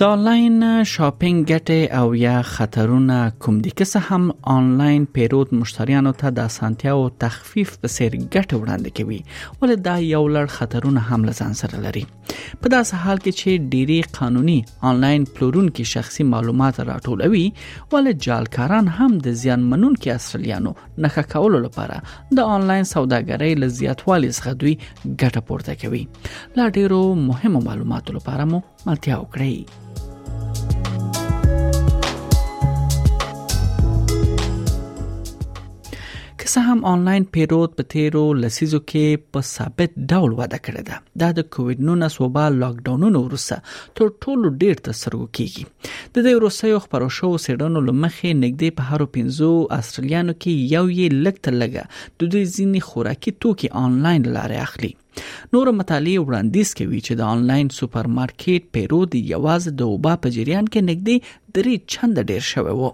د آنلاین شاپینګ ګټه او یا خطرونه کوم دي که هم آنلاین پیرود مشتریانو ته د اسانتیا او تخفیف په څیر ګټه وړاندې کوي ولې دا یو لړ خطرونه هم لزان سره لري په داسې حال کې چې ډيري قانوني انلاین پلورونکي شخصي معلومات راټولوي ولې جالکاران هم د زیان منونکو اصليانو نخښه کولو لپاره د انلاین سوداګرۍ له زیاتوالي څخه دوی ګټه پورته کوي لا ډیرو مهمو معلوماتو لپاره مو ملتیا وکړئ څه هم آنلاین پیرود په تیرو لسیزو کې په ثابت ډول وده کړې ده دا د کووډ 19 وبا لاک ډاونونو وروسته تر ټولو ډیر تاثیر وکړي د دې وروسته خبرو شو سیډونو لمخې نګدې په هرو 15 استرالیانو کې یو یې لګ تر لګه د دوی ځینی خوراکي توکي آنلاین لارې اخلي نور مطالعه وړاندیز کوي چې د آنلاین سوپرمارکیټ پیرود یوازې د اوبا په جریان کې نږدې درې چنده ډیر شوی وو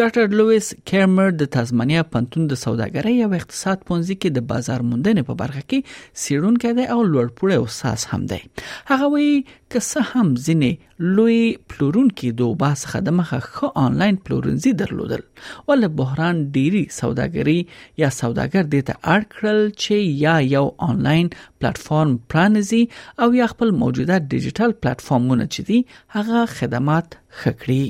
ډاکټر لویس کیرمر د تازمانیا پنتون د سوداګرۍ او اقتصاد پونځي کې د بازار موندنې په برخه کې سیړونکی دی او لوړپوړی استاد هم دی هغه وایي که څه هم ځینې لوی پلورونکي د اوبا څخه د مخه ښه آنلاین پلورنځي درلودل ول بحران ډيري سوداګري یا سوداګر دې ته اړ کړل چې یا یو آنلاین پلیټفارم پرانیزي او یا خپل موجوده ډیجیټل پلیټفارمونه چې دي هغه خدمات خکړي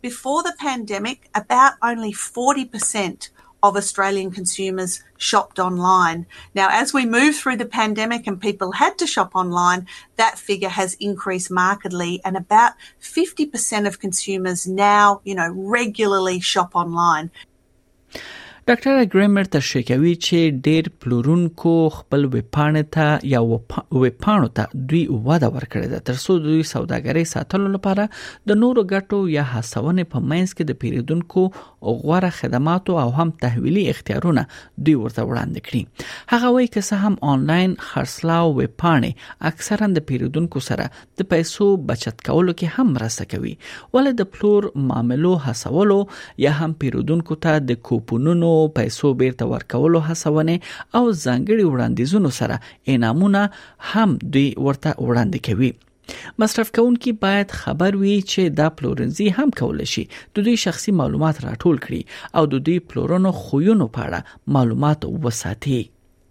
before the pandemic, about only 40% of Australian consumers shopped online. Now, as we move through the pandemic and people had to shop online, that figure has increased markedly and about 50% of consumers now, you know, regularly shop online. ډاکټر ګریمر تشریح کوي چې ډیر پلورونکو خپل وپاڼه ته یا وپاڼو ته دوی وده ورکړې ده ترڅو دوی سوداګرۍ ساتلو لپاره د نورو ګټو یا هڅونې په منځ کې د پیریدونکو غوړه خدمات او هم تحویلي اختیارونه دوی ورته وړاندې کړي هغه وایي که څه هم آنلاین خرڅلاو وپاڼې اکثرا د پیریدونکو سره د پیسو بچت کولو کې هم مرسته کوي ولې د پلور معاملو هڅولو یا هم پیرودونکو ته د کوپونونو پیسو بیرته ورکولو هڅونه او ځانګړي وړاندیزونو سره انعامونه هم دوی ورته وړاندې کوي مصرف کوونکي باید خبر وي چې دا پلورنځي هم کول شي د دوی شخصي معلومات راټول کړي او د دوی پلورونو خویونو په اړه معلومات وساتي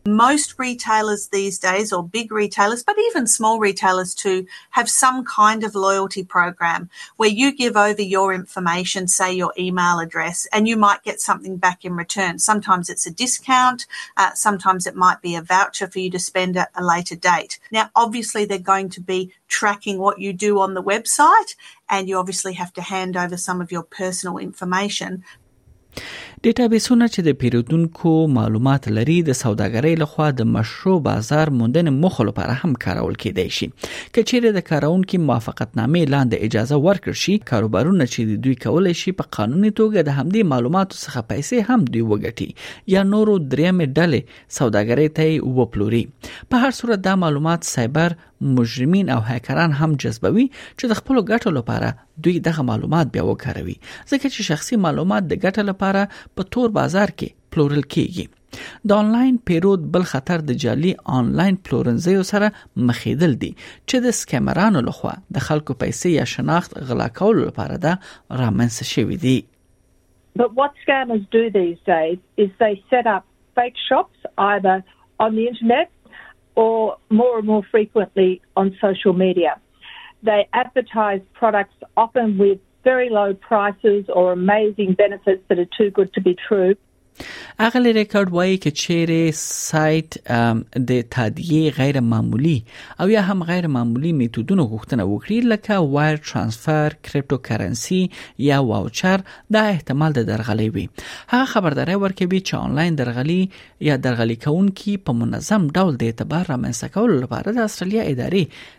most retailers these days, or big retailers, but even small retailers too, have some kind of loyalty program where you give over your information, say your email address, and you might get something back in return. Sometimes it's a discount, uh, sometimes it might be a voucher for you to spend at a later date. Now, obviously, they're going to be tracking what you do on the website, and you obviously have to hand over some of your personal information. ډیټابیسونه چې د پیرودونکو معلومات لري د سوداګرۍ لخوا د مشروع بازار موندنې موخو لپاره هم کارول کېدای شي که چیرې د کارونکو موافقتنامې لاندې اجازه ورکړ شي کاروبارونه چې دوی کولای شي په قانوني توګه د همدې معلوماتو څخه پیسې هم دوی وګټي یا نورو درېمې ډلې سوداګرۍ ته وپلوري په هر صورت دا معلومات سایبر مجرمین او هکران هم جذبوي چې د خپل ګټو لپاره دوی دغه معلومات بیا وکاروي ځکه چې شخصي معلومات د ګټه لپاره په تور بازار کې پلورل کیږي د انلاین پیرود بل خطر د جعلي انلاین پلورنځیو سره مخېدل دي چې د سکیمرانو لخوا د خلکو پیسې یا شناخت غلا کولو لپاره ده رامنځته شوې دي But what scammers do these days is they set up fake shops either on the internet or more and more frequently on social media. They advertise products often with very low prices or amazing benefits that are too good to be true. اغلی ریکارډ وایي که چیرې سایت د تادیه غیر معمولی او یا هم غیر معمولی میتودونو غوښتنه وکړي لکه وایر ترانسفر کریپټو کرنسی یا واوچر دا احتمال د درغلی وي هغه خبرداري ورکوي چې آنلاین درغلی یا درغلی کونکي په منظم ډول د اعتبار رامنځته کولو لپاره د استرالیا ادارې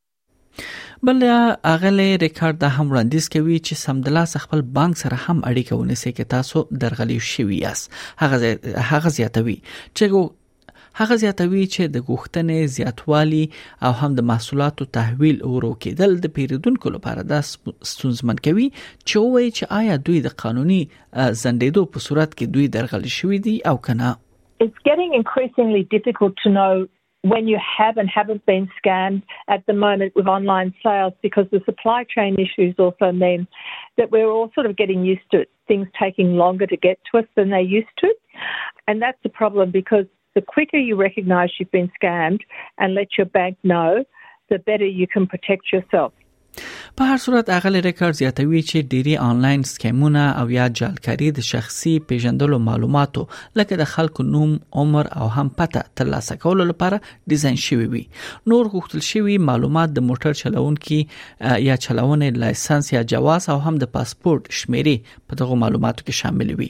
بل اغلی ریکارډ دا هم وړاندیز کوي چې سمدلاسه خپل بانک سره هم اړیکه ونیسئ که تاسو درغلي شوي یاست هغه هغه زیاتوي چې هغه زیاتوي چې د غوښتنې زیاتوالی او هم د محصولاتو تحویل ورو کېدل د پیریدونکو لپاره د ستونزمن کوي چې وایي چې آیا دوی د قانوني زندیدو په صورت کې دوی درغلي شوي دي او کنه It's getting increasingly difficult to know when you have and haven't been scammed at the moment with online sales because the supply chain issues also mean that we're all sort of getting used to it, things taking longer to get to us than they used to. And that's a problem because the quicker you recognise you've been scammed and let your bank know, the better you can protect yourself. په هر صورت اغلی ریکارډ زیاتوي چې ډيري انلاین سکیمونه او یا جعلکاری د شخصي پیژندلو معلوماتو لکه د خلکو نوم، عمر او هم پته ترلاسه کولو لپاره ډیزاین شوی وي. نور غوښتل شوی معلومات د موټر چلوونکي یا چلونې لایسنس یا جواز او هم د پاسپورت شمیرې په دغه معلوماتو کې شامل وي.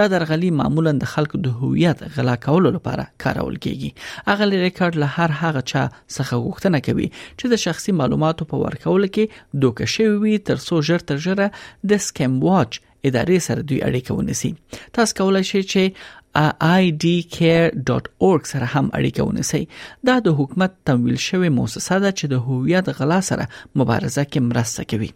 دا درغلي معمولا د خلکو د هویت غلا کولو لپاره کارول کیږي. اغلی ریکارډ له هر هغه چا څخه غوښتنه کوي چې د شخصي معلوماتو په ورکولو کې دوکه شوی وي ترڅو ژر تر ژره د سکیم واچ ادارې سره دوی اړیکه ونیسي تاسو کولای شئ چې idcare.org سره هم اړیکه ونیسئ دا د حکومت تمویل شوی موسسه ده چې د هویت غلا سره مبارزه کې مرسته کوي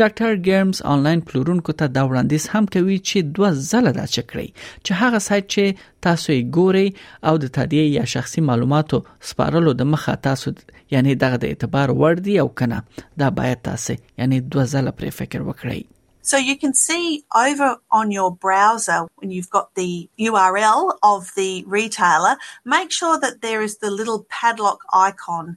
ډاکټر ګیرمز انلاین پلورونکو ته دا وړاندیز هم کوي چې دوه ځله دا چک کړئ چې هغه سایت چې تاسو یې ګورئ او د تادیه یا شخصي معلوماتو سپارلو د مخه تاسو یعنی دغه د اعتبار وړ دی او کنه دا باید تاسو یعنی دوه ځله پرې فکر وکړئ So you can see over on your browser when you've got the URL of the retailer, make sure that there is the little padlock icon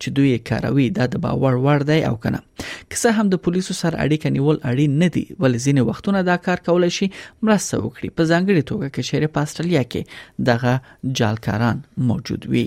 چې دوی یې کاروي دا د باور وړ دی او کنه که څه هم د پولیسو سره اړیکه نیول اړین نه دي ولې ځینې وختونه دا کار کولای شي مرسته وکړي په ځانګړي توګه کې چیرې په استرالیا کې دغه جالکاران موجود وي